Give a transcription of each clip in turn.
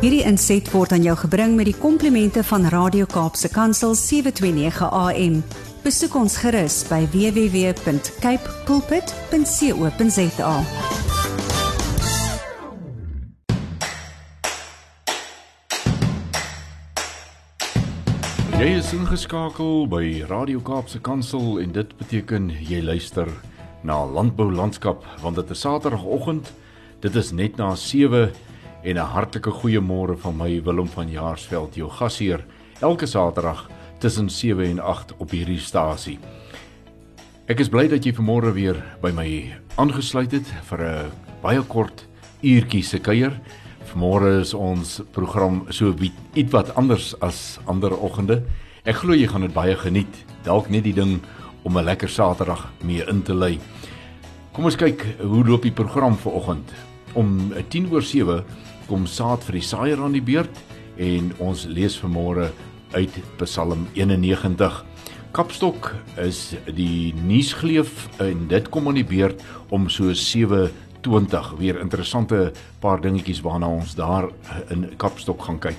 Hierdie inset word aan jou gebring met die komplimente van Radio Kaapse Kansel 729 AM. Besoek ons gerus by www.cape pulpit.co.za. Jy is ingeskakel by Radio Kaapse Kansel en dit beteken jy luister na Landbou Landskap want dit is Saterdagoggend. Dit is net na 7 en 'n hartlike goeiemôre van my Willem van Jaarsveld, jou gasheer, elke Saterdag tussen 7 en 8 op hierdie stasie. Ek is bly dat jy vanmôre weer by my aangesluit het vir 'n baie kort uurtjie se kuier. Vanmôre is ons program so ietwat anders as ander oggende. Ek glo jy gaan dit baie geniet. Dalk net die ding om 'n lekker Saterdag mee in te lei. Kom ons kyk hoe loop die program vir oggend. Om 10 oor 7 kom saad vir die saaier aan die beurt en ons lees vanmôre uit Psalm 91. Kapstok is die nuusgleef en dit kom aan die beurt om so 7:20 weer interessante paar dingetjies waarna ons daar in Kapstok gaan kyk.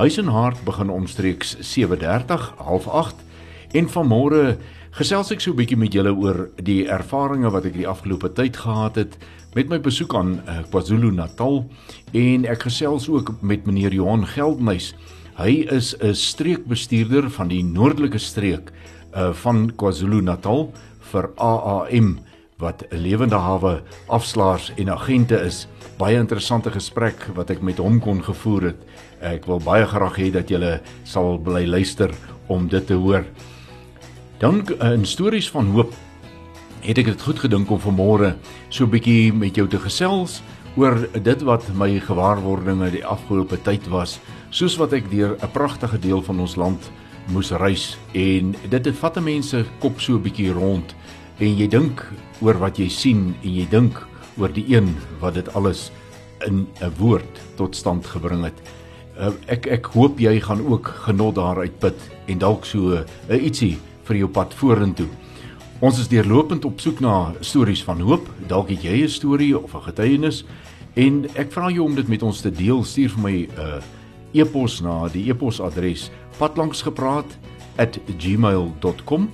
Huis en hart begin omstreeks 7:30, 7:30 en vanmôre gesels ek so 'n bietjie met julle oor die ervarings wat ek die afgelope tyd gehad het met my besoek aan uh, KwaZulu-Natal en ek gesels ook met meneer Johan Geldnys. Hy is 'n streekbestuurder van die noordelike streek uh, van KwaZulu-Natal vir AAM wat 'n lewende hawe afslaers en agente is. Baie interessante gesprek wat ek met hom kon gevoer het. Ek wil baie graag hê dat julle sal bly luister om dit te hoor. Dan uh, in stories van hoop het ek dit goed gedink om vanmôre so 'n bietjie met jou te gesels oor dit wat my gewaarwordinge die afgelope tyd was, soos wat ek deur 'n pragtige deel van ons land moes reis en dit het vat mense kop so 'n bietjie rond en jy dink oor wat jy sien en jy dink oor die een wat dit alles in 'n woord tot stand gebring het. Uh, ek ek hoop jy gaan ook genot daaruit put en dalk so 'n uh, ietsie vir jou pad vorentoe. Ons is deurlopend op soek na stories van hoop. Dalk het jy 'n storie of 'n getuienis en ek vra jou om dit met ons te deel. Stuur vir my 'n uh, e-pos na die e-posadres patlangsgepraat@gmail.com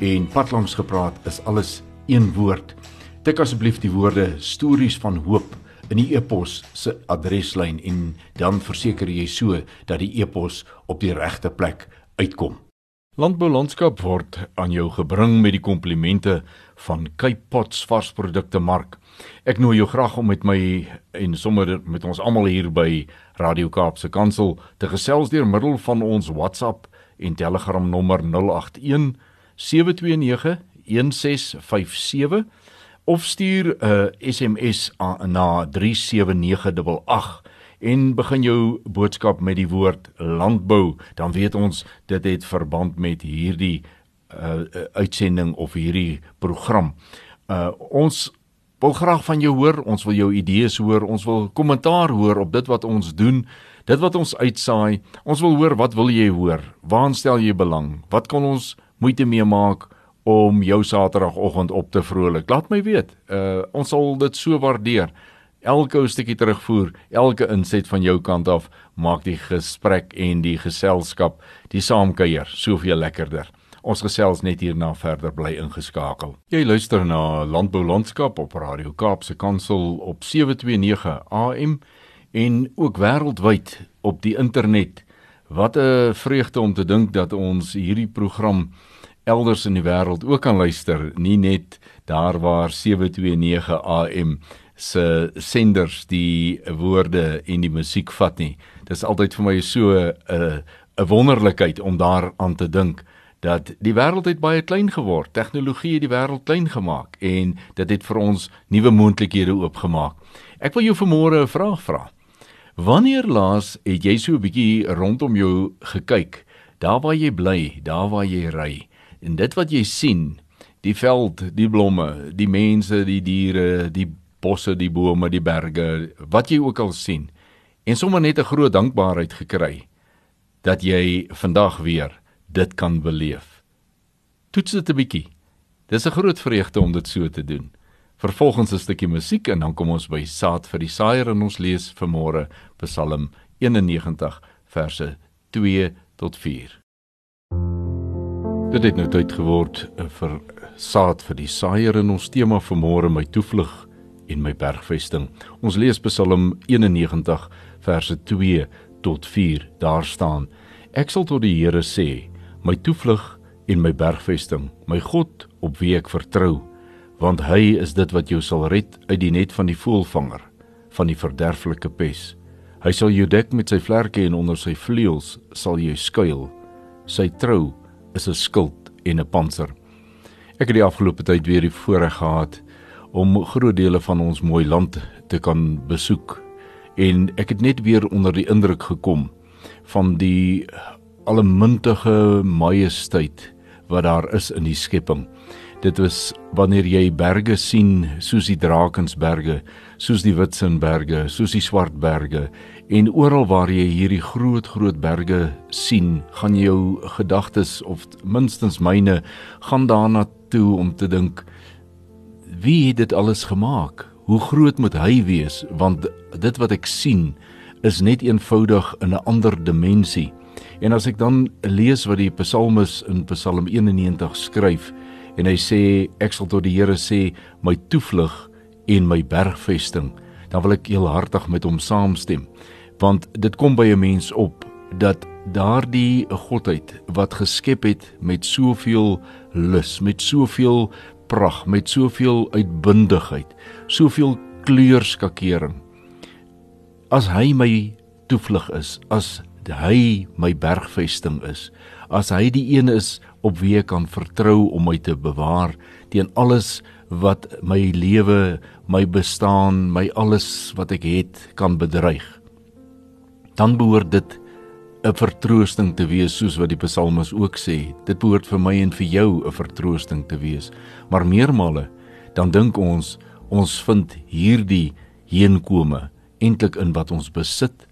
en patlangsgepraat is alles een woord. Tik asseblief die woorde stories van hoop in die e-pos se adreslyn en dan verseker jy so dat die e-pos op die regte plek uitkom. Landbou landskap word aan jou gebring met die komplimente van Cape Pots varsprodukte mark. Ek nooi jou graag om met my en sommer met ons almal hier by Radio Kaapse Kansel te gesels deur middel van ons WhatsApp en Telegram nommer 081 729 1657 of stuur 'n SMS na 37988 en begin jou boodskap met die woord landbou, dan weet ons dit het verband met hierdie uh, uitsending of hierdie program. Uh ons wil graag van jou hoor, ons wil jou idees hoor, ons wil kommentaar hoor op dit wat ons doen, dit wat ons uitsaai. Ons wil hoor wat wil jy hoor? Waar stel jy belang? Wat kan ons moeite mee maak om jou Saterdagoggend op te vrolik? Laat my weet. Uh ons sal dit so waardeer elke ou stukkie terugvoer, elke inset van jou kant af maak die gesprek en die geselskap, die saamkuier soveel lekkerder. Ons gesels net hierna verder bly ingeskakel. Jy luister na Landbou Landskap op Radio Kaapse Kansel op 729 AM en ook wêreldwyd op die internet. Wat 'n vreugde om te dink dat ons hierdie program elders in die wêreld ook kan luister, nie net daar waar 729 AM se senders die woorde en die musiek vat nie. Dis altyd vir my so 'n uh, 'n wonderlikheid om daaraan te dink dat die wêreld het baie klein geword. Tegnologie het die wêreld klein gemaak en dit het vir ons nuwe moontlikhede oopgemaak. Ek wil jou vanmôre 'n vraag vra. Wanneer laas het jy so 'n bietjie rondom jou gekyk, daar waar jy bly, daar waar jy ry en dit wat jy sien, die veld, die blomme, die mense, die diere, die bosse, die bome, die berge, wat jy ook al sien. En sommer net 'n groot dankbaarheid gekry dat jy vandag weer dit kan beleef. Toets dit 'n bietjie. Dis 'n groot vreugde om dit so te doen. Vervolgens 'n stukkie musiek en dan kom ons by saad vir die saaier en ons lees vanmôre Psalm 91 verse 2 tot 4. Dit het nou tyd geword eh, vir saad vir die saaier in ons tema vanmôre my toevlug en my bergvesting. Ons lees Psalm 91 verse 2 tot 4. Daar staan: Ek sal tot die Here sê, my toevlug en my bergvesting, my God op wie ek vertrou, want hy is dit wat jou sal red uit die net van die voëlvanger, van die verderflike pes. Hy sal jou dek met sy vlerke en onder sy vleuels sal jy skuil. Sy trou is 'n skild en 'n panser. Ek het die afgelope tyd weer die voorreg gehad om groot dele van ons mooi land te kan besoek en ek het net weer onder die indruk gekom van die allemintige majesteit wat daar is in die skepping. Dit is wanneer jy berge sien soos die Drakensberge, soos die Witsenberge, soos die Swartberge en oral waar jy hierdie groot groot berge sien, gaan jou gedagtes of minstens myne gaan daarna toe om te dink wie het dit alles gemaak? Hoe groot moet hy wees want dit wat ek sien is net eenvoudig in 'n ander dimensie. En as ek dan lees wat die psalmis in Psalm 91 skryf en hy sê ek sal tot die Here sê my toevlug en my bergvesting, dan wil ek heelhartig met hom saamstem. Want dit kom by 'n mens op dat daardie godheid wat geskep het met soveel lus, met soveel pragt, met soveel uitbundigheid, soveel kleurskakering. As hy my toevlug is, as hy my bergvesting is, as hy die een is op wie ek kan vertrou om my te bewaar teen alles wat my lewe, my bestaan, my alles wat ek het kan bedreig. Dan behoort dit 'n vertroosting te wees soos wat die psalmis ook sê. Dit behoort vir my en vir jou 'n vertroosting te wees. Maar meermale dan dink ons ons vind hierdie heenkome eintlik in wat ons besit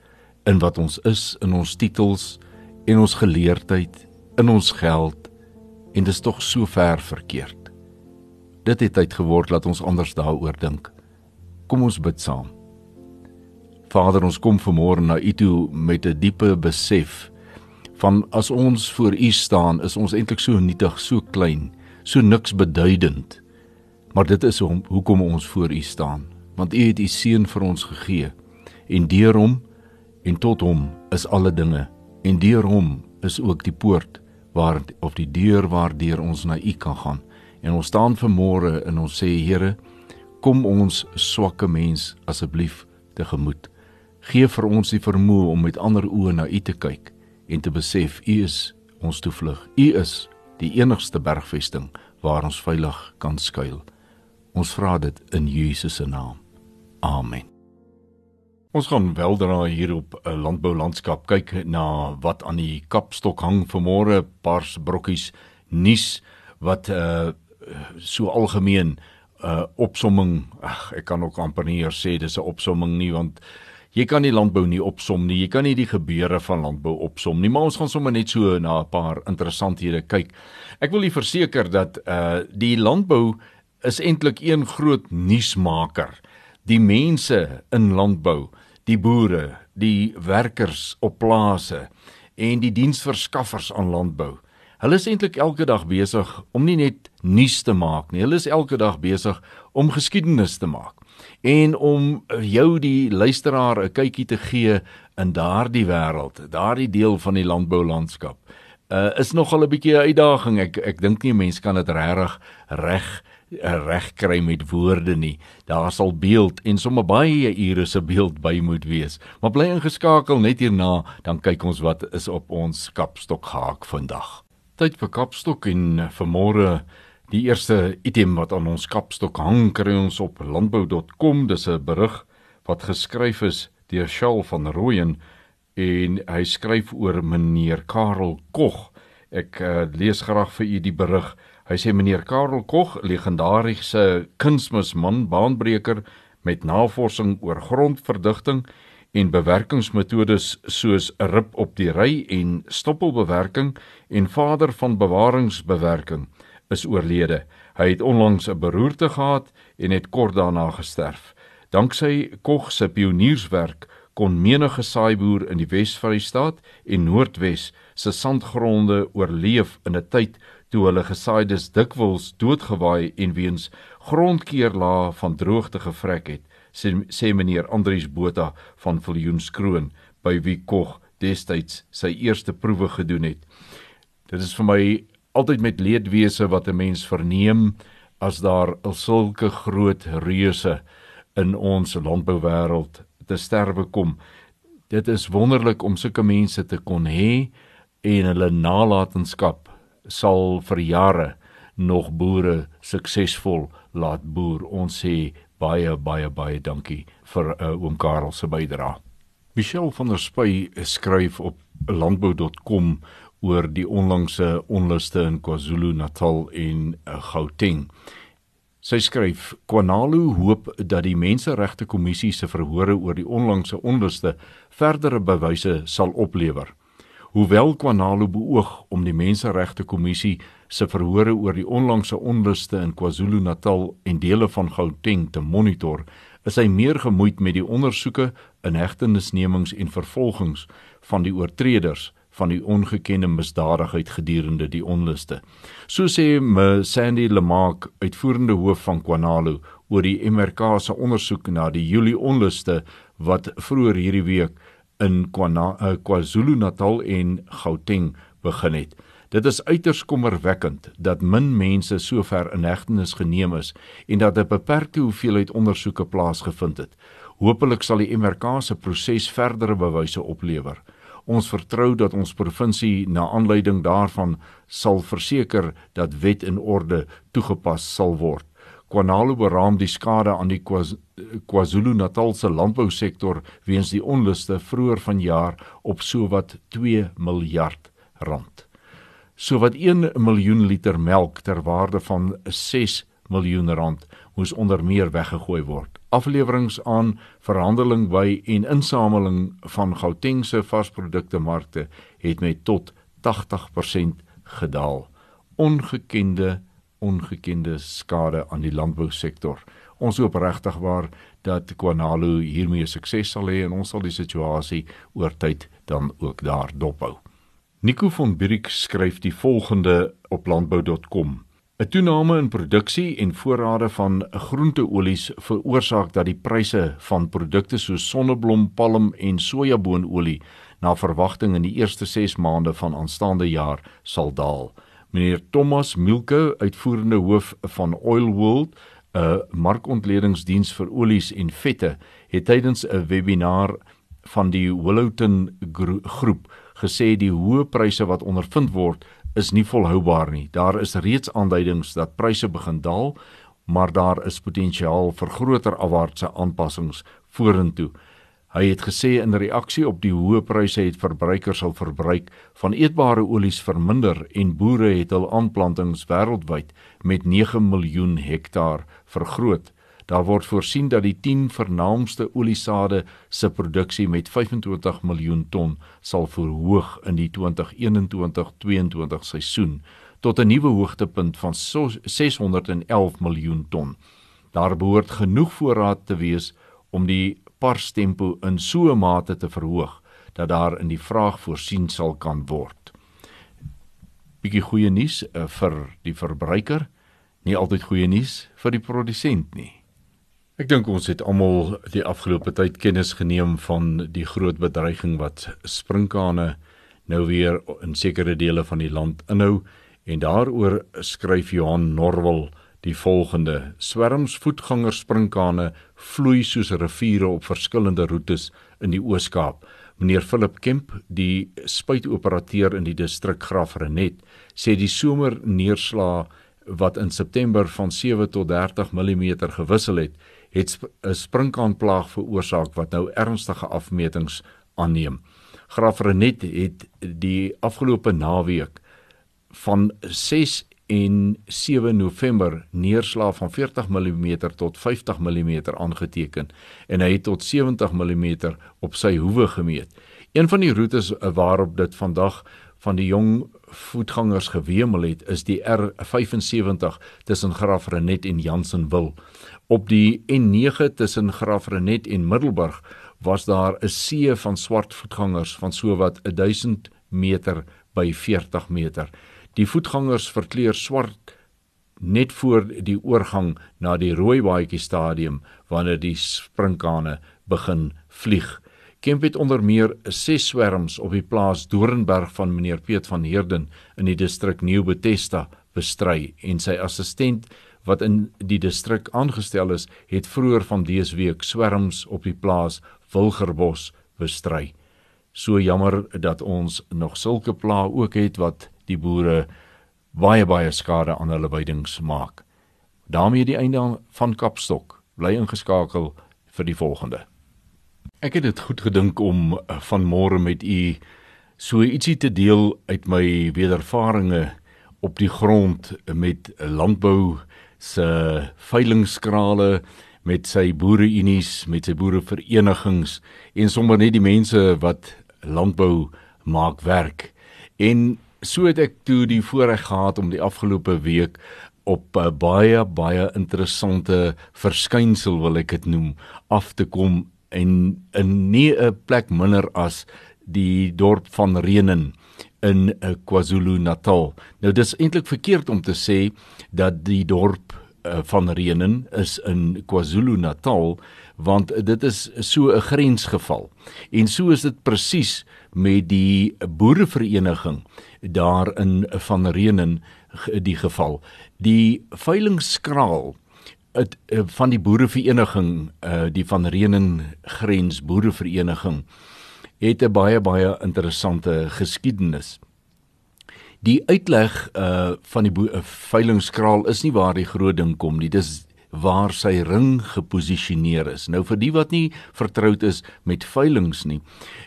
in wat ons is, in ons titels en ons geleerdheid, in ons geld en dit is tog so ver verkeerd. Dit het tyd geword dat ons anders daaroor dink. Kom ons bid saam. Vader, ons kom vanmôre na U toe met 'n diepe besef van as ons voor U staan, is ons eintlik so nietig, so klein, so niks beduidend. Maar dit is om hoekom ons voor U staan, want U het U seun vir ons gegee en deur hom en tot hom is alle dinge. En deur hom is ook die poort waar of die deur waardeur ons na U kan gaan. En ons staan vanmôre en ons sê Here kom ons swakke mens asseblief tegemoet gee vir ons die vermoë om met ander oë na U te kyk en te besef U is ons toevlug. U is die enigste bergvesting waar ons veilig kan skuil. Ons vra dit in Jesus se naam. Amen. Ons gaan weldra hier op 'n landboulandskap kyk na wat aan die kapstok hang vanmôre, paar brokkies nuus wat uh so algemeen uh opsomming, ag ek kan ook amper nie hier sê dis 'n opsomming nie want jy kan nie landbou nie opsom nie. Jy kan nie die gebeure van landbou opsom nie, maar ons gaan sommer net so na 'n paar interessanthede kyk. Ek wil u verseker dat uh die landbou is eintlik een groot nuusmaker. Die mense in landbou die boere, die werkers op plase en die diensverskaffers aan landbou. Hulle is eintlik elke dag besig om nie net nuus te maak nie, hulle is elke dag besig om geskiedenis te maak en om jou die luisteraar 'n kykie te gee in daardie wêreld, daardie deel van die landboulandskap. Uh is nogal 'n bietjie 'n uitdaging. Ek ek dink nie mense kan dit regtig reg reg kry met woorde nie. Daar sal beeld en sommer baie ure se beeld by moet wees. Maar bly ingeskakel net hierna, dan kyk ons wat is op ons kapstok haak vandag. Tyd vir kapstok en vanmôre die eerste item wat aan ons kapstok hang kry ons op landbou.com. Dis 'n berig wat geskryf is deur Shaul van Rooyen en hy skryf oor meneer Karel Kog. Ek uh, lees graag vir u die berig. Hy sê meneer Karel Kog, legendariese kunsmisman, baanbreker met navorsing oor grondverdigting en bewerkingsmetodes soos 'n rib op die ry en stoppelbewerking en vader van bewaringsbewerking is oorlede. Hy het onlangs 'n beroerte gehad en het kort daarna gesterf. Danksy Kog se pionierswerk kon menige saaiboer in die Wes-Vrystaat en Noordwes se sandgronde oorleef in 'n tyd toe hulle gesaaides dikwels doodgewaai en weens grondkeerlae van droogte gevrek het, sê, sê meneer Andrius Botha van Viljoenskroon by wie Kog destyds sy eerste proewe gedoen het. Dit is vir my altyd met leedwese wat 'n mens verneem as daar sulke groot reuse in ons landbouwêreld te sterwe kom. Dit is wonderlik om sulke mense te kon hê en hulle nalatenskap sal vir jare nog boere suksesvol laat boer. Ons sê baie baie baie dankie vir uh, oom Karel se bydrae. Michelle van der Spy skryf op landbou.com oor die onlangse onluste in KwaZulu-Natal en uh, Gauteng. Sy skryf: "Kwanalu hoop dat die Menseregte Kommissie se verhore oor die onlangse onluste verdere bewyse sal oplewer. Hoewel Kwanalu beoog om die Menseregte Kommissie se verhore oor die onlangse onluste in KwaZulu-Natal en dele van Gauteng te monitor, is hy meer gemoeid met die ondersoeke, inhegtenisnemings en vervolgings van die oortreders van die ongekende misdadigheid gedurende die onluste. So sê me Sandy Lemak, uitvoerende hoof van Kwanalu, oor die MRK se ondersoek na die Julie onluste wat vroeër hierdie week in eh, KwaZulu-Natal en Gauteng begin het. Dit is uiters kommerwekkend dat min mense sover in hegtenis geneem is en dat 'n beperkte hoeveelheid ondersoeke plaasgevind het. Hoopelik sal die MRK se proses verdere bewyse oplewer. Ons vertrou dat ons provinsie na aanleiding daarvan sal verseker dat wet en orde toegepas sal word. Kwanalo beraam die skade aan die KwaZulu-Natalse landbousektor weens die onluste vroeër vanjaar op sowat 2 miljard rand. Sowat 1 miljoen liter melk ter waarde van 6 miljoen rand moes onder meer weggegooi word afleweringe aan verhandeling by en insameling van Gautengse varsprodukte markte het met tot 80% gedaal. Ongekende ongekende skade aan die landbousektor. Ons hoop regtig waar dat Kwanalu hiermee sukses sal hê en ons sal die situasie oor tyd dan ook daar dophou. Nico von Birk skryf die volgende op landbou.com 'n Toename in produksie en voorrade van groenteolies veroorsaak dat die pryse van produkte soos sonneblom, palm en sojaboonolie na verwagting in die eerste 6 maande van aanstaande jaar sal daal. Meneer Thomas Milke, uitvoerende hoof van Oil World, 'n markontledingsdiens vir olies en vette, het tydens 'n webinar van die Willowton groep gesê die hoë pryse wat ondervind word is nie volhoubaar nie. Daar is reeds aanduidings dat pryse begin daal, maar daar is potensiaal vir groter afwaartse aanpassings vorentoe. Hy het gesê in reaksie op die hoë pryse het verbruikers al verbruik van eetbare olies verminder en boere het hul aanplantings wêreldwyd met 9 miljoen hektaar vergroot. Daar word voorsien dat die 10 vernaamste oliesade se produksie met 25 miljoen ton sal verhoog in die 2021-22 seisoen tot 'n nuwe hoogtepunt van 611 miljoen ton. Daar behoort genoeg voorraad te wees om die parstempo in so 'n mate te verhoog dat daar in die vraag voorsien sal kan word. Bietjie goeie nuus uh, vir die verbruiker, nie altyd goeie nuus vir die produsent nie. Ek dink ons het almal die afgelope tyd kennis geneem van die groot bedreiging wat sprinkane nou weer in sekere dele van die land inhou en daaroor skryf Johan Norwel die volgende: Swerms voetganger sprinkane vloei soos riviere op verskillende roetes in die Oos-Kaap. Meneer Philip Kemp, die spuitoperateur in die distrik Graafrenet, sê die somer neerslae wat in September van 7 tot 30 mm gewissel het, het 'n sprinkaanplaag veroorsaak wat nou ernstige afmetings aanneem. Graaf Renet het die afgelope naweek van 6 en 7 November neerslag van 40 mm tot 50 mm aangeteken en hy het tot 70 mm op sy hoewe gemeet. Een van die roetes waarop dit vandag van die jong voetgangers gewemel het is die R75 tussen Graaf Renet en Jansenwil. Op die N9 tussen Graafrenet en Middelburg was daar 'n see van swart voetgangers van sowat 1000 meter by 40 meter. Die voetgangers verkleur swart net voor die oorgang na die rooi baadjie stadium wanneer die sprinkane begin vlieg. Kemp het onder meer 6 swerms op die plaas Dorenberg van meneer Piet van Heerden in die distrik Nieuw-Bethesda bestry en sy assistent wat in die distrik aangestel is, het vroeër van dese week swerms op die plaas Wilgerbos bestry. So jammer dat ons nog sulke pla ook het wat die boere baie baie skade aan hulle weidings maak. daarmee die einde van Kapstok. Bly ingeskakel vir die volgende. Ek het dit goed gedink om eh, vanmôre met u so ietsie te deel uit my wedervarings op die grond met landbou se veilingskrale met sy boereunies, met sy boereverenigings en sommer net die mense wat landbou maak werk. En so het ek toe die voorreg gehad om die afgelope week op 'n baie baie interessante verskynsel wil ek dit noem af te kom en in nie 'n plek minder as die dorp van Renen in uh, KwaZulu-Natal. Nou dis eintlik verkeerd om te sê dat die dorp uh, van Renen is in KwaZulu-Natal want dit is so 'n grensgeval. En so is dit presies met die boerevereniging daar in van Renen die geval. Die veilingskraal het uh, van die boerevereniging uh, die van Renen grens boerevereniging het 'n baie baie interessante geskiedenis. Die uitleg uh van die uh, veilingskraal is nie waar die groot ding kom nie. Dis waar sy ring geposisioneer is. Nou vir die wat nie vertroud is met veilings nie.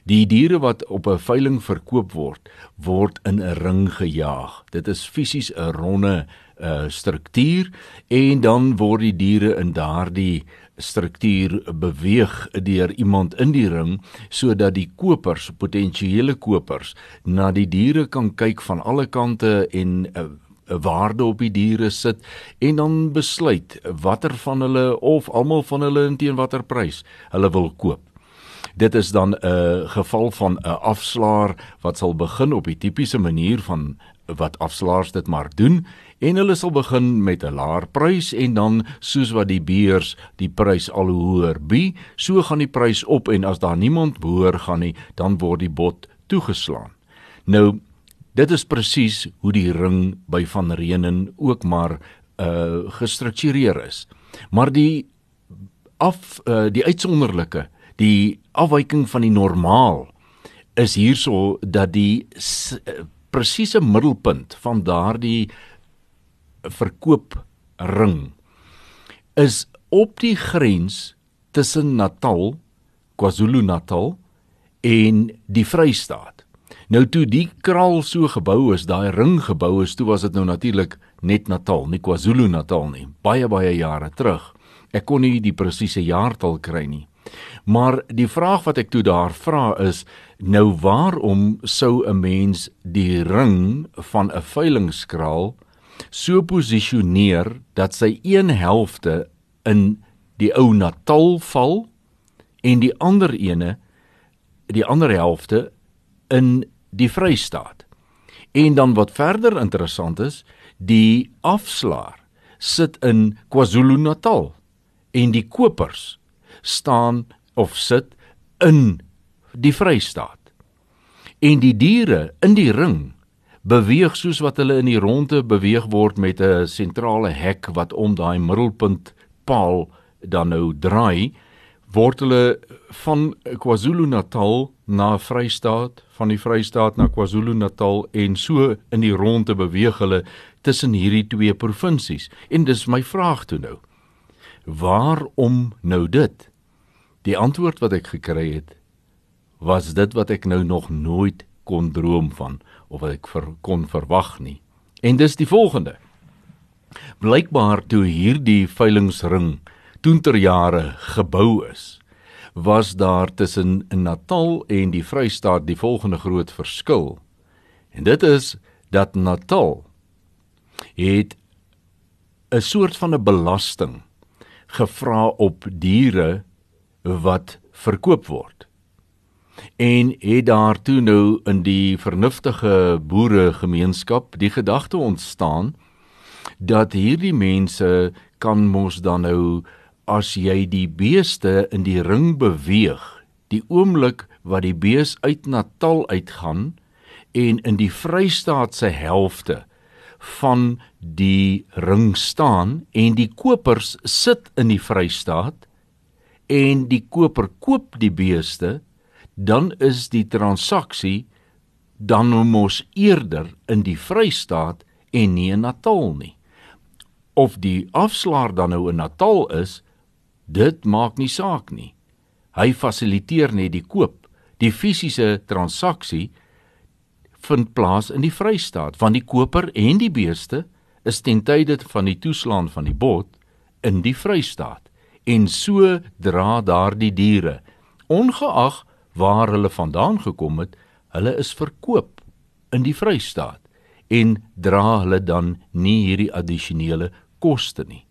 Die diere wat op 'n veiling verkoop word, word in 'n ring gejaag. Dit is fisies 'n ronde uh struktuur en dan word die diere in daardie struktuur beweeg deur iemand in die ring sodat die kopers, potensiële kopers, na die diere kan kyk van alle kante en 'n uh, 'n waarde op die diere sit en dan besluit watter van hulle of almal van hulle in teen watter prys hulle wil koop. Dit is dan 'n geval van 'n afslaer wat sal begin op die tipiese manier van wat afslaers dit maar doen en hulle sal begin met 'n laer prys en dan soos wat die beurs die prys al hoër bi, so gaan die prys op en as daar niemand behoor gaan nie, dan word die bod toegeslaan. Nou dit is presies hoe die ring by van Renen ook maar uh gestruktureer is. Maar die af uh die uitsonderlike, die afwyking van die normaal is hierso dat die uh, presiese middelpunt van daardie verkoopring is op die grens tussen Natal, KwaZulu-Natal en die Vrystaat. Nou toe die kraal so gebou is, daai ring gebou is, toe was dit nou natuurlik net Natal, nie KwaZulu-Natal nie, baie baie jare terug. Ek kon nie die presiese jaartal kry nie. Maar die vraag wat ek toe daar vra is nou waarom sou 'n mens die ring van 'n veilingskraal so posisioneer dat sy een helfte in die ou Natal val en die ander ene die ander helfte in die Vrystaat. En dan wat verder interessant is, die afslaer sit in KwaZulu-Natal en die kopers staan of sit in die Vrystaat. En die diere in die ring beweeg soos wat hulle in die ronde beweeg word met 'n sentrale hek wat om daai middelpunt paal dan nou draai word hulle van KwaZulu-Natal na Vrystaat, van die Vrystaat na KwaZulu-Natal en so in die ronde beweeg hulle tussen hierdie twee provinsies. En dis my vraag toe nou. Waarom nou dit? Die antwoord wat ek gekry het was dit wat ek nou nog nooit kon droom van of wat ek ver, kon verwag nie. En dis die volgende. Blykbaar toe hierdie veilingsring toenter jare gebou is, was daar tussen Natal en die Vrystaat die volgende groot verskil. En dit is dat Natal het 'n soort van 'n belasting gevra op diere wat verkoop word. En het daar toe nou in die vernuftige boeregemeenskap die gedagte ontstaan dat hierdie mense kan mos dan nou as jy die beeste in die ring beweeg, die oomblik wat die bees uit Natal uitgaan en in die Vrystaat se helfte van die ring staan en die kopers sit in die Vrystaat en die koper koop die beeste dan is die transaksie dan mos eerder in die Vrystaat en nie in Natal nie. Of die afslaer dan nou in Natal is, dit maak nie saak nie. Hy fasiliteer net die koop. Die fisiese transaksie vind plaas in die Vrystaat, want die koper en die beeste is ten tye van die toeslaan van die bod in die Vrystaat. En so dra daardie diere ongeag waar hulle vandaan gekom het, hulle is verkoop in die Vrystaat en dra hulle dan nie hierdie addisionele koste nie.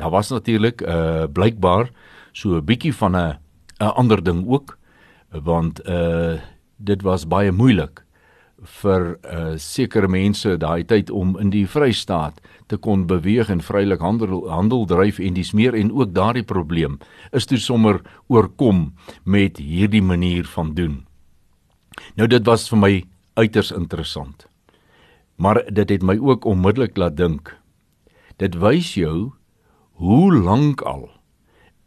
Daar was natuurlik uh, blykbaar so 'n bietjie van 'n 'n ander ding ook want uh dit was baie moeilik vir uh, sekere mense daai tyd om in die Vrystaat te kon beweeg en vrylik handel handel dryf en dis meer en ook daardie probleem is toe sommer oorkom met hierdie manier van doen. Nou dit was vir my uiters interessant. Maar dit het my ook onmiddellik laat dink. Dit wys jou hoe lank al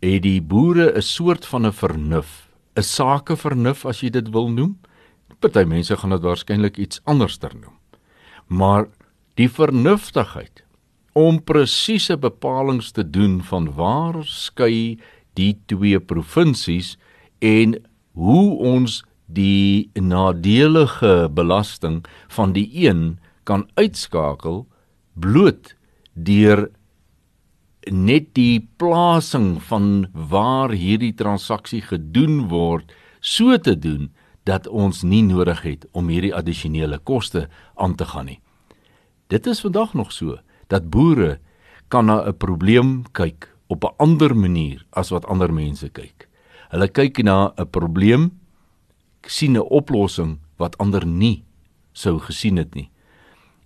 het die boere 'n soort van 'n vernuf, 'n sakevernuf as jy dit wil noem, Party mense gaan dit waarskynlik iets anderster noem. Maar die vernuftigheid om presiese bepalinge te doen van waar skei die twee provinsies en hoe ons die nadelige belasting van die een kan uitskakel bloot deur net die plasing van waar hierdie transaksie gedoen word so te doen dat ons nie nodig het om hierdie addisionele koste aan te gaan nie. Dit is vandag nog so dat boere kan na 'n probleem kyk op 'n ander manier as wat ander mense kyk. Hulle kyk na 'n probleem, sien 'n oplossing wat ander nie sou gesien het nie.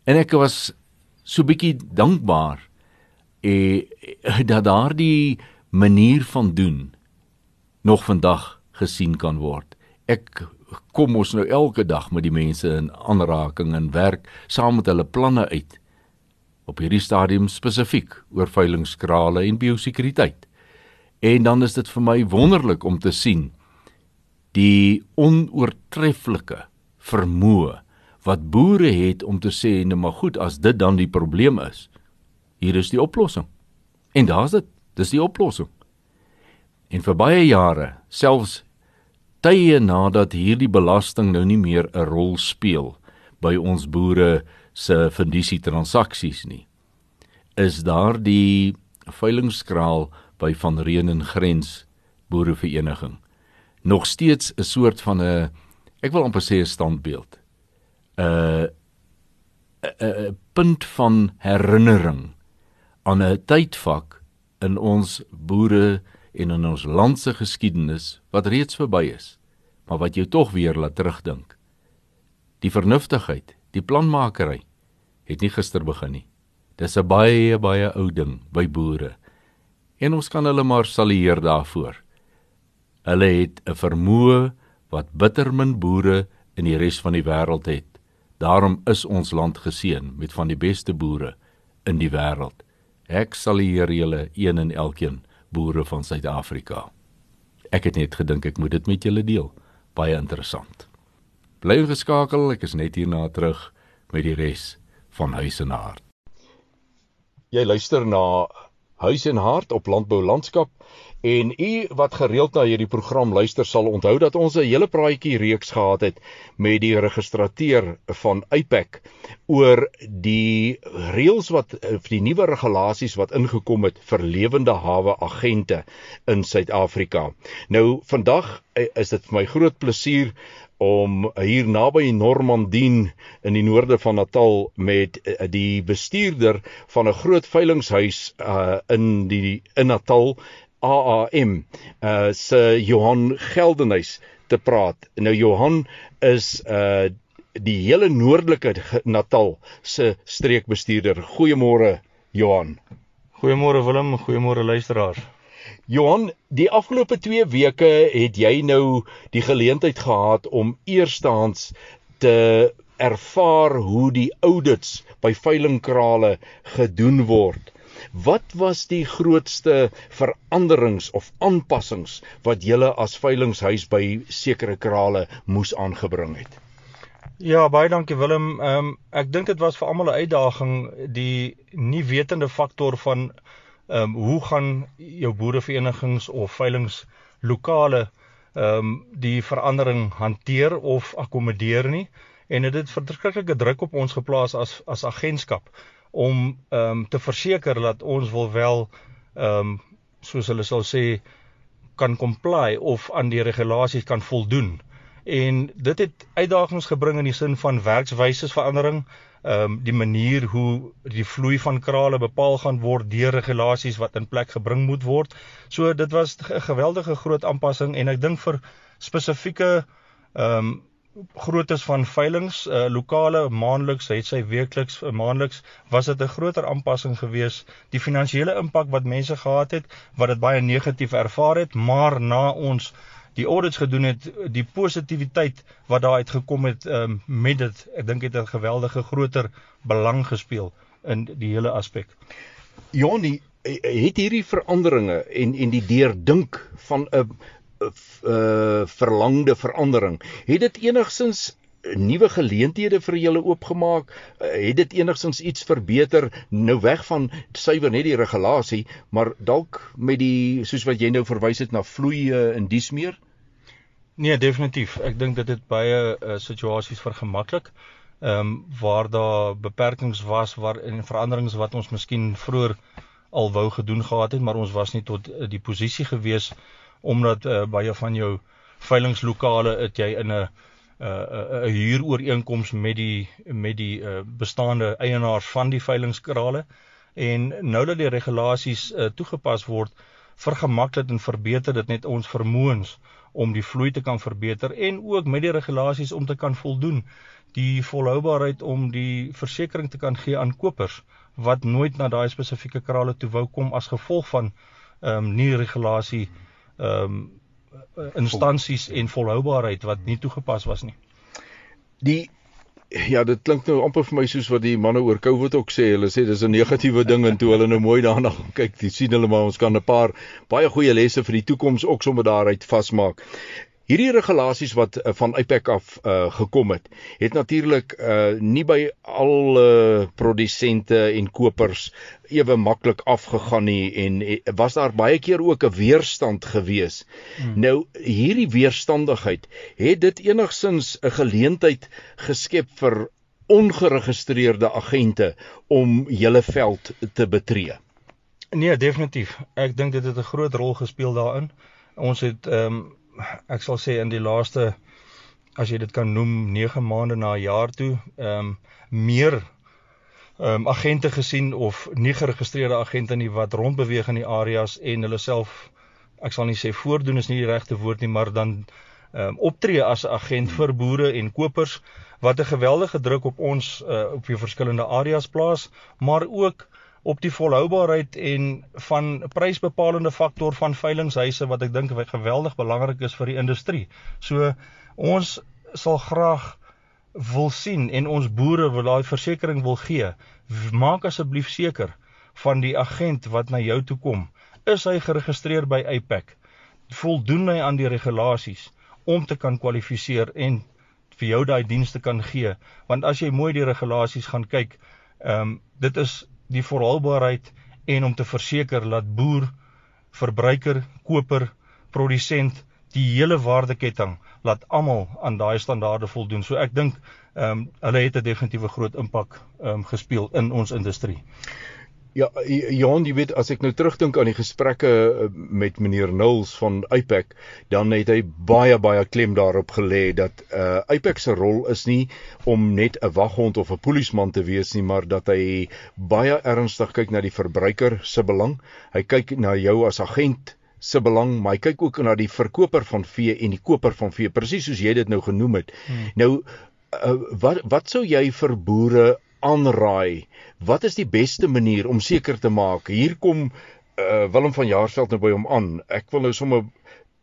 En ek was so bietjie dankbaar eh dat daardie manier van doen nog vandag gesien kan word. Ek kom ons nou elke dag met die mense in aanraking en werk saam met hulle planne uit op hierdie stadium spesifiek oor veilingskrale en biosekuriteit. En dan is dit vir my wonderlik om te sien die onoortreffelike vermoë wat boere het om te sê nee maar goed as dit dan die probleem is hier is die oplossing. En daar's dit, dis die oplossing. En vir baie jare, selfs tye nadat hierdie belasting nou nie meer 'n rol speel by ons boere se fundisie transaksies nie. Is daar die veilingskraal by van Reen en Grens boerevereniging nog steeds 'n soort van 'n ek wil amper sê 'n standbeeld? 'n 'n punt van herinnering aan 'n tydvak in ons boere en in ons land se geskiedenis wat reeds verby is, maar wat jou tog weer laat terugdink. Die vernuftigheid, die planmakery het nie gister begin nie. Dis 'n baie baie ou ding by boere. En ons kan hulle maar salieer daarvoor. Hulle het 'n vermoë wat bitter min boere in die res van die wêreld het. Daarom is ons land geseën met van die beste boere in die wêreld. Ek salieer julle een en elkeen boere van Suid-Afrika. Ek het net gedink ek moet dit met julle deel. Baie interessant. Bly geskakel, ek is net hierna terug met die res van Huis en Hart. Jy luister na Huis en Hart op Landbou Landskap En u wat gereeld na hierdie program luister sal onthou dat ons 'n hele praatjie reeks gehad het met die registrateur van IPAC oor die reëls wat of die nuwe regulasies wat ingekom het vir lewende hawe agente in Suid-Afrika. Nou vandag eh, is dit vir my groot plesier om hier naby Normandien in die noorde van Natal met uh, die bestuurder van 'n groot veilinghuis uh, in die in Natal AAM uh se Johan Geldenhuys te praat. Nou Johan is uh die hele noordelike Natal se streekbestuurder. Goeiemôre Johan. Goeiemôre Willem, goeiemôre luisteraars. Johan, die afgelope 2 weke het jy nou die geleentheid gehad om eerstehands te ervaar hoe die audits by veilingkrale gedoen word. Wat was die grootste veranderings of aanpassings wat julle as veilinghuis by sekere krale moes aangebring het? Ja, baie dankie Willem. Ehm um, ek dink dit was vir almal 'n uitdaging die nie wetende faktor van ehm um, hoe gaan jou boereverenigings of veilings lokale ehm um, die verandering hanteer of akkommodeer nie en dit het verskriklike druk op ons geplaas as as agentskap om ehm um, te verseker dat ons wil wel ehm um, soos hulle sal sê kan comply of aan die regulasies kan voldoen en dit het uitdagings gebring in die sin van werkswyse verandering ehm um, die manier hoe die vloei van krale bepaal gaan word deur regulasies wat in plek gebring moet word. So dit was 'n geweldige groot aanpassing en ek dink vir spesifieke ehm um, grootes van veilinge uh, lokale maandeliks het sy weekliks uh, maandeliks was dit 'n groter aanpassing gewees die finansiële impak wat mense gehad het wat dit baie negatief ervaar het maar na ons die audits gedoen het, die positiwiteit wat daar uit gekom het um, met dit, ek dink dit het 'n geweldige groter belang gespeel in die hele aspek. Johnny, het hierdie veranderinge en en die deurdink van 'n uh, verlangde verandering, het dit enigsins nuwe geleenthede vir julle oopgemaak? Het dit enigstens iets verbeter nou weg van suiwer net die regulasie, maar dalk met die soos wat jy nou verwys het na vloei in dies meer? Nee, definitief. Ek dink dit het baie uh, situasies vergemaklik. Ehm um, waar daar beperkings was waar en veranderings wat ons miskien vroeër al wou gedoen gehad het, maar ons was nie tot uh, die posisie gewees omdat uh, baie van jou veilingslokale het jy in 'n 'n uh, huurooreenkoms met die met die uh, bestaande eienaars van die veilingskrale. En nou dat die regulasies uh, toegepas word, vergemaklik en verbeter dit net ons vermoëns om die vloei te kan verbeter en ook met die regulasies om te kan voldoen. Die volhoubaarheid om die versekerings te kan gee aan kopers wat nooit na daai spesifieke krale toe wou kom as gevolg van ehm um, nie regulasie ehm um, instansies en volhoubaarheid wat nie toegepas was nie. Die Ja, dit klink nou amper vir my soos wat die manne oor COVID ook sê. Hulle sê dis 'n negatiewe ding en toe hulle nou mooi daarna kyk, dis sien hulle maar ons kan 'n paar baie goeie lesse vir die toekoms ook sommer daaruit vasmaak. Hierdie regulasies wat uh, van IPAC af uh, gekom het, het natuurlik uh, nie by al uh, produsente en kopers ewe maklik afgegaan nie en was daar baie keer ook 'n weerstand gewees. Hmm. Nou hierdie weerstandigheid, het dit enigsins 'n geleentheid geskep vir ongeregistreerde agente om julle veld te betree? Nee, definitief. Ek dink dit het 'n groot rol gespeel daarin. Ons het ehm um, ek sal sê in die laaste as jy dit kan noem 9 maande na 'n jaar toe, ehm um, meer ehm um, agente gesien of nie geregistreerde agente nie wat rondbeweeg in die areas en hulle self ek sal nie sê voordoen is nie die regte woord nie, maar dan ehm um, optree as 'n agent vir boere en kopers wat 'n geweldige druk op ons uh, op die verskillende areas plaas, maar ook op die volhoubaarheid en van prysbepalende faktor van veilinghuise wat ek dink geweldig belangrik is vir die industrie. So ons sal graag wil sien en ons boere wil daai versekerings wil gee. Maak asseblief seker van die agent wat na jou toe kom, is hy geregistreer by APAC? Voldoen hy aan die regulasies om te kan kwalifiseer en vir jou daai dienste kan gee? Want as jy mooi die regulasies gaan kyk, ehm um, dit is die volhoubaarheid en om te verseker dat boer, verbruiker, koper, produsent die hele waardeketting laat almal aan daai standaarde voldoen. So ek dink ehm um, hulle het 'n definitiewe groot impak ehm um, gespeel in ons industrie. Ja, Johan, jy weet as ek nou terugdink aan die gesprekke eh, met meneer Nulls van Ipac, dan het hy baie baie klem daarop gelê dat uh Ipac se rol is nie om net 'n waghond of 'n polisieman te wees nie, maar dat hy baie ernstig kyk na die verbruiker se belang. Hy kyk na jou as agent se belang, maar hy kyk ook na die verkoper van vee en die koper van vee, presies soos jy dit nou genoem het. Hmm. Nou uh, wat wat sou jy vir boere aanraai? Wat is die beste manier om seker te maak hier kom uh, Willem van Jaarsveld nou by hom aan. Ek wil nou sommer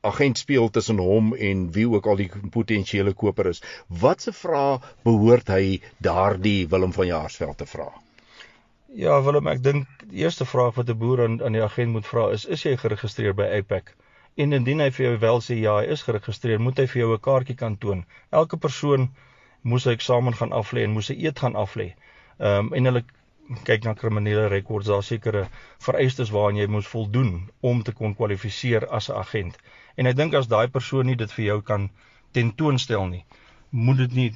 agent speel tussen hom en wie ook al die potensiële koper is. Watse vrae behoort hy daardie Willem van Jaarsveld te vra? Ja, Willem, ek dink die eerste vraag wat 'n boer aan aan die agent moet vra is: Is jy geregistreer by APAC? En indien hy vir jou wel sê ja, hy is geregistreer, moet hy vir jou 'n kaartjie kan toon. Elke persoon moes 'n eksamen gaan aflê en moes 'n eet gaan aflê. Ehm um, en hulle kyk na kriminele rekords, daar sekere vereistes waaraan jy moet voldoen om te kon kwalifiseer as 'n agent. En ek dink as daai persoon nie dit vir jou kan tentoonstel nie, moet dit nie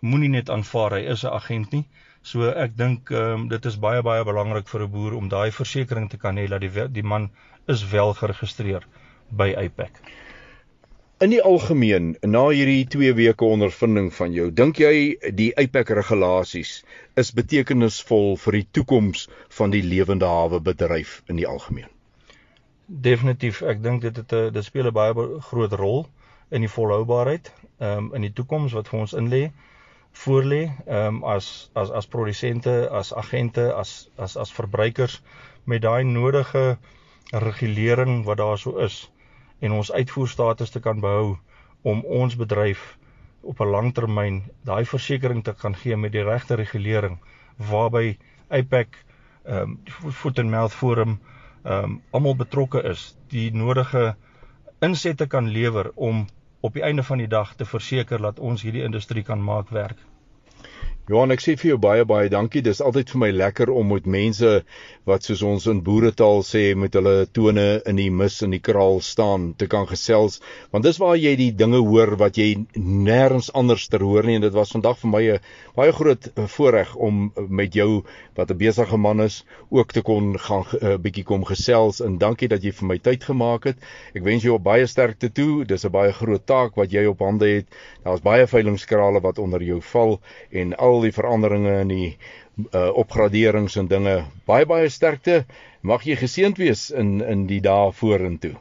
moenie net aanvaar hy is 'n agent nie. So ek dink ehm um, dit is baie baie belangrik vir 'n boer om daai versekering te kan hê dat die die man is wel geregistreer by APAC. In die algemeen, na hierdie 2 weke ondervinding van jou, dink jy die APEC regulasies is betekenisvol vir die toekoms van die lewende hawe bedryf in die algemeen? Definitief, ek dink dit het 'n dit speel 'n baie groot rol in die volhoubaarheid, ehm um, in die toekoms wat vir ons inlê, voorlê, ehm um, as as as produsente, as agente, as as as verbruikers met daai nodige regulering wat daar so is en ons uitvoerstatus te kan behou om ons bedryf op 'n langtermyn daai versekerings te kan gee met die regte regulering waarby APEC ehm um, Foot and Mouth Forum ehm um, almal betrokke is die nodige insette kan lewer om op die einde van die dag te verseker dat ons hierdie industrie kan maak werk. Johan, ek sê vir jou baie baie dankie. Dis altyd vir my lekker om met mense wat soos ons in boeretaal sê met hulle tone in die mis in die kraal staan te kan gesels, want dis waar jy die dinge hoor wat jy nêrens anders ter hoor nie en dit was vandag vir my 'n baie groot voorreg om met jou wat 'n besige man is ook te kon gaan 'n uh, bietjie kom gesels en dankie dat jy vir my tyd gemaak het. Ek wens jou baie sterkte toe. Dis 'n baie groot taak wat jy op hande het. Daar's baie veilingskrale wat onder jou val en al die veranderinge in die uh, opgraderings en dinge. Baie baie sterkte. Mag jy geseënd wees in in die dae vorentoe.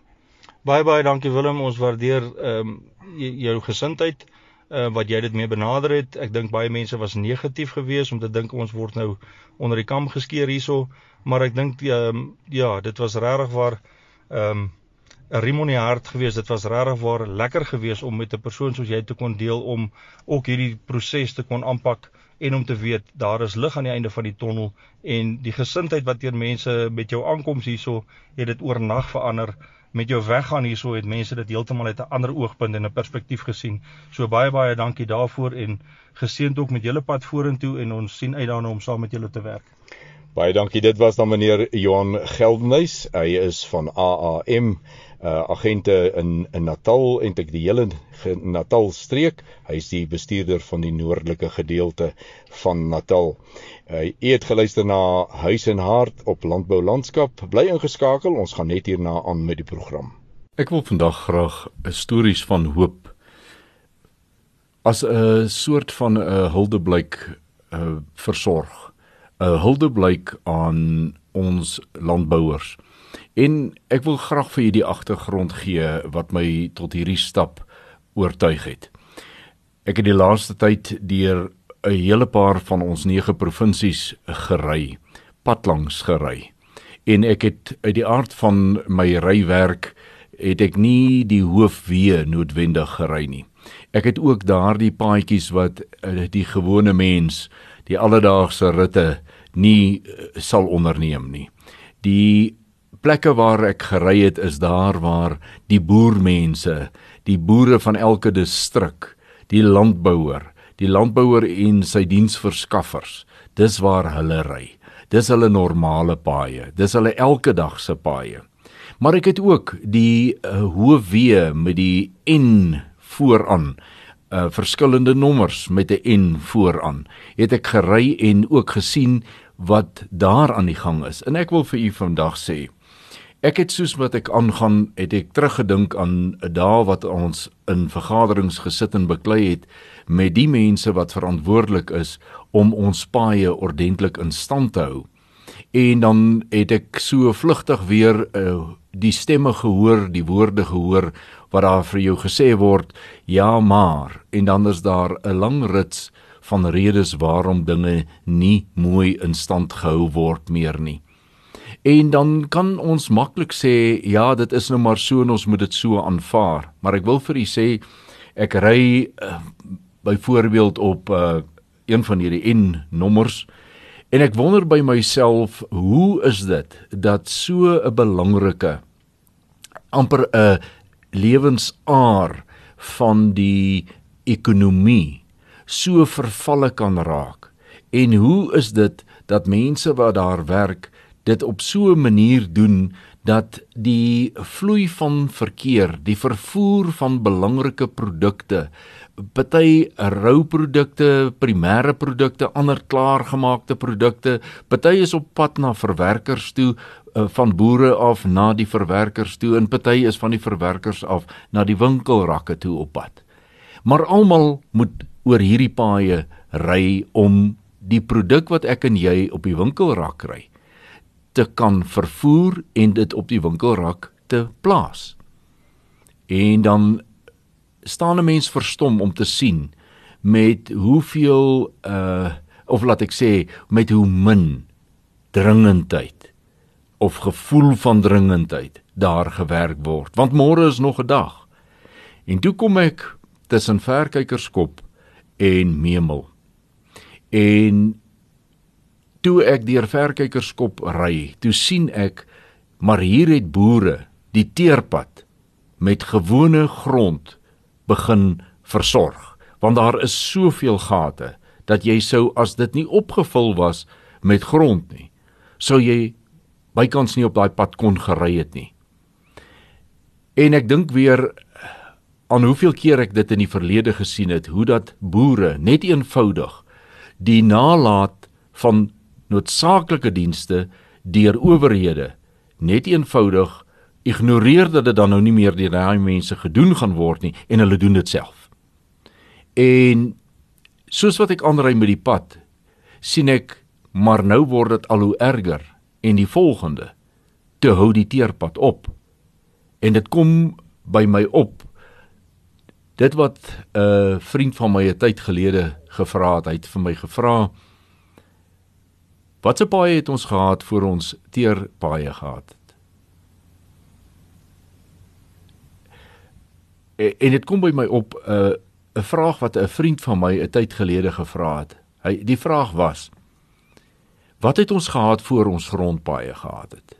Baie baie dankie Willem. Ons waardeer ehm um, jou gesindheid uh, wat jy dit mee benader het. Ek dink baie mense was negatief geweest om te dink ons word nou onder die kam geskeer hierso, maar ek dink ehm um, ja, dit was regtig waar ehm um, 'n rimonie hart geweest. Dit was regtig waar lekker geweest om met 'n persoon soos jy te kon deel om ook hierdie proses te kon aanpak en om te weet daar is lig aan die einde van die tonnel en die gesindheid wat teer mense met jou aankoms hierso het dit oornag verander met jou weggaan hierso het mense dit heeltemal uit 'n ander oogpunt en 'n perspektief gesien. So baie baie dankie daarvoor en geseënd ook met julle pad vorentoe en ons sien uit daarna om saam met julle te werk. Baie dankie. Dit was dan meneer Johan Geldenhuys. Hy is van AAM uh agente in in Natal en ek die hele Natal streek. Hy is die bestuurder van die noordelike gedeelte van Natal. Uh u het geluister na Huis en Hart op Landbou Landskap. Bly ingeskakel. Ons gaan net hierna aan met die program. Ek wil vandag graag 'n stories van hoop as 'n soort van 'n huldeblyk uh versorg. 'n Huldeblyk aan ons landbouers. En ek wil graag vir julle die agtergrond gee wat my tot hierdie stap oortuig het. Ek het die laaste tyd deur 'n hele paar van ons 9 provinsies gery, padlangs gery. En ek het uit die aard van my rywerk het ek nie die hoofweë noodwendig gery nie. Ek het ook daardie paadjies wat eh, die gewone mens, die alledaagse ritte nie eh, sal onderneem nie. Die plekke waar ek gery het is daar waar die boermense, die boere van elke distrik, die landbouer, die landbouer en sy diensverskaffers, dis waar hulle ry. Dis hulle normale paaie, dis hulle elke dag se paaie. Maar ek het ook die uh, hoë weë met die N vooraan uh verskillende nommers met 'n N vooraan. Het ek gery en ook gesien wat daar aan die gang is. En ek wil vir u vandag sê, Ek het soos wat ek aangaan, het ek teruggedink aan 'n dag wat ons in vergaderings gesit en beklei het met die mense wat verantwoordelik is om ons paaie ordentlik in stand te hou. En dan het ek so vlugtig weer uh, die stemme gehoor, die woorde gehoor wat daar vir jou gesê word, ja maar en dan is daar 'n lang rits van redes waarom dinge nie mooi in stand gehou word meer nie. En dan kan ons maklik sê ja, dit is nou maar so en ons moet dit so aanvaar, maar ek wil vir u sê ek ry uh, byvoorbeeld op uh, een van hierdie N nommers en ek wonder by myself hoe is dit dat so 'n belangrike amper 'n lewensaar van die ekonomie so vervalle kan raak? En hoe is dit dat mense wat daar werk dit op so 'n manier doen dat die vloei van verkeer, die vervoer van belangrike produkte, party rouprodukte, primêre produkte, ander klaargemaakte produkte, party is op pad na verwerkers toe uh, van boere af na die verwerkers toe en party is van die verwerkers af na die winkelrakke toe op pad. Maar almal moet oor hierdie paaie ry om die produk wat ek en jy op die winkelrak ry te kan vervoer en dit op die winkelrak te plaas. En dan staan 'n mens verstom om te sien met hoeveel uh of laat ek sê met hoe min dringendheid of gevoel van dringendheid daar gewerk word want môre is nog 'n dag. En toe kom ek tussen verkykerskop en memel. En toe ek deur verkykerskop ry, toe sien ek maar hier het boere die teerpad met gewone grond begin versorg want daar is soveel gate dat jy sou as dit nie opgevul was met grond nie sou jy bykans nie op daai pad kon gery het nie. En ek dink weer aan hoeveel keer ek dit in die verlede gesien het hoe dat boere net eenvoudig die nalat van noodsaaklike dienste deur owerhede net eenvoudig ignoreer dat dit dan nou nie meer deur daai mense gedoen gaan word nie en hulle doen dit self. En soos wat ek aanry met die pad, sien ek maar nou word dit al hoe erger en die volgende te hou die teerpad op. En dit kom by my op dit wat 'n uh, vriend van my 'n tyd gelede gevra het, hy het vir my gevra Watse paaie het ons gehad voor ons teer paaie gehad het? En, en dit kom by my op 'n uh, 'n vraag wat 'n vriend van my 'n tyd gelede gevra het. Hy die vraag was: Wat het ons gehad voor ons grondpaaie gehad het?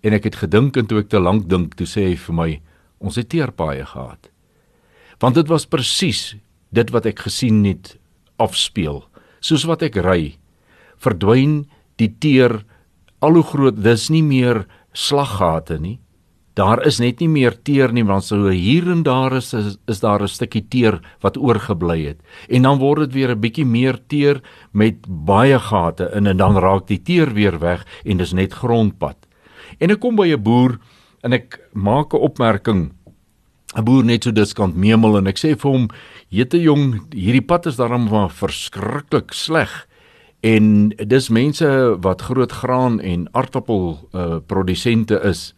En ek het gedink en toe ek te lank dink, toe sê hy vir my: Ons het teerpaaie gehad. Want dit was presies dit wat ek gesien het afspeel. Soos wat ek ry, verdwyn die teer al hoe groot dis nie meer slaggate nie. Daar is net nie meer teer nie want so hier en daar is is, is daar 'n stukkie teer wat oorgebly het. En dan word dit weer 'n bietjie meer teer met baie gate in en dan raak die teer weer weg en dis net grondpad. En ek kom by 'n boer en ek maak 'n opmerking. 'n boer net so diskant memel en ek sê vir hom jette jong hierdie pad is daarom verskriklik sleg en dis mense wat groot graan en aardappel uh, produsente is.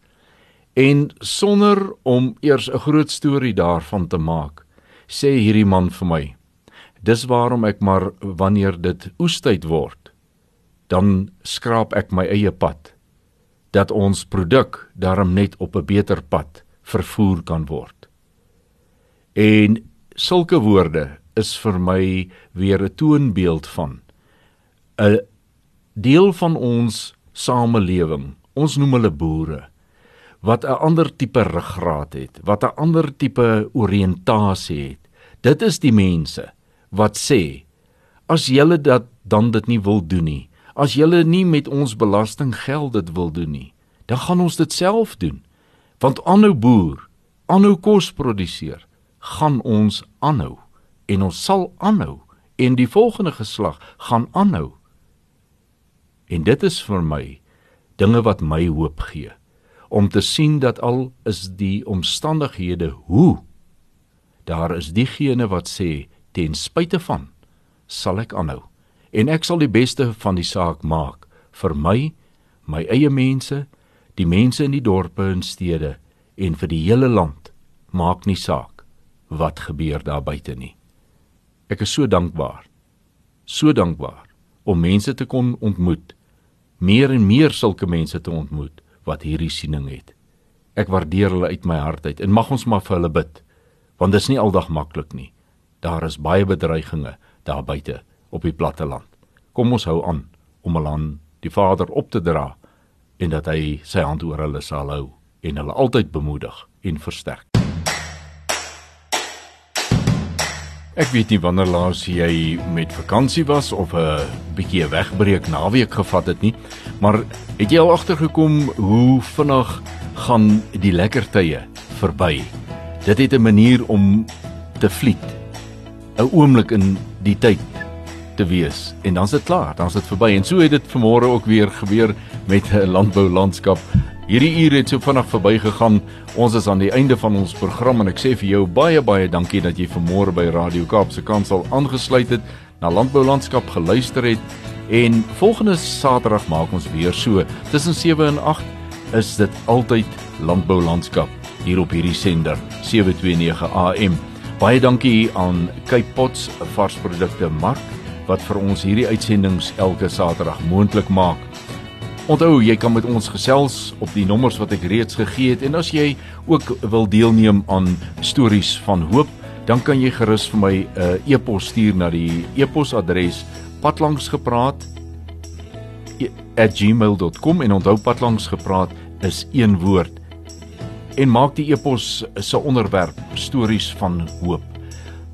En sonder om eers 'n groot storie daarvan te maak sê hierdie man vir my dis waarom ek maar wanneer dit oestyd word dan skraap ek my eie pad dat ons produk daarom net op 'n beter pad vervoer kan word. En sulke woorde is vir my weer 'n toonbeeld van 'n deel van ons samelewing. Ons noem hulle boere wat 'n ander tipe ruggraat het, wat 'n ander tipe oriëntasie het. Dit is die mense wat sê as julle dat dan dit nie wil doen nie, as julle nie met ons belastinggeld dit wil doen nie, dan gaan ons dit self doen. Want aanhou boer, aanhou kos produseer, gaan ons aanhou en ons sal aanhou en die volgende geslag gaan aanhou. En dit is vir my dinge wat my hoop gee om te sien dat al is die omstandighede hoe daar is diegene wat sê ten spyte van sal ek aanhou en ek sal die beste van die saak maak vir my, my eie mense, die mense in die dorpe en stede en vir die hele land. Maak nie saak wat gebeur daar buite nie. Ek is so dankbaar. So dankbaar om mense te kon ontmoet. Meer en meer sulke mense te ontmoet wat hierdie siening het. Ek waardeer hulle uit my hart uit en mag ons maar vir hulle bid. Want dit is nie aldag maklik nie. Daar is baie bedreigings daar buite op die platte land. Kom ons hou aan om hulle aan die Vader op te dra en dat hy sy hand oor hulle sal hou en hulle altyd bemoedig en versterk. Ek weet nie wanneer laas jy met vakansie was of 'n bietjie 'n wegbreek naweek gevat het nie, maar het jy al agtergekom hoe vinnig gaan die lekker tye verby? Dit het 'n manier om te vlieg. 'n Oomblik in die tyd te wees en dan's dit klaar, dan's dit verby en so het dit vanmôre ook weer gebeur met 'n landbou landskap Hierdie uur het so vinnig verbygegaan. Ons is aan die einde van ons program en ek sê vir jou baie baie dankie dat jy vanmôre by Radio Kaap se kantoor aangesluit het, na Landbou Landskap geluister het. En volgende Saterdag maak ons weer so. Tussen 7 en 8 is dit altyd Landbou Landskap hier op hierdie sender 729 AM. Baie dankie aan Cape Pots varsprodukte Mark wat vir ons hierdie uitsendings elke Saterdag moontlik maak. Onthou, jy kan met ons gesels op die nommers wat ek reeds gegee het en as jy ook wil deelneem aan stories van hoop, dan kan jy gerus vir my 'n uh, e-pos stuur na die e-posadres patlangsgepraat@gmail.com en onthou patlangsgepraat is een woord. En maak die e-pos se onderwerp stories van hoop.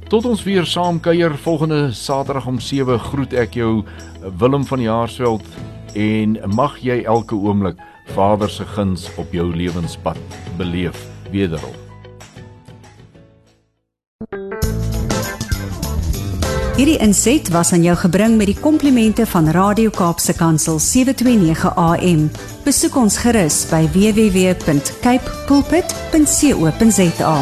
Tot ons weer saam kuier volgende Saterdag om 7 groet ek jou Willem van Jaarsveld en mag jy elke oomblik Vader se guns op jou lewenspad beleef wederom. Hierdie inset was aan jou gebring met die komplimente van Radio Kaapse Kansel 729 AM. Besoek ons gerus by www.cape pulpit.co.za.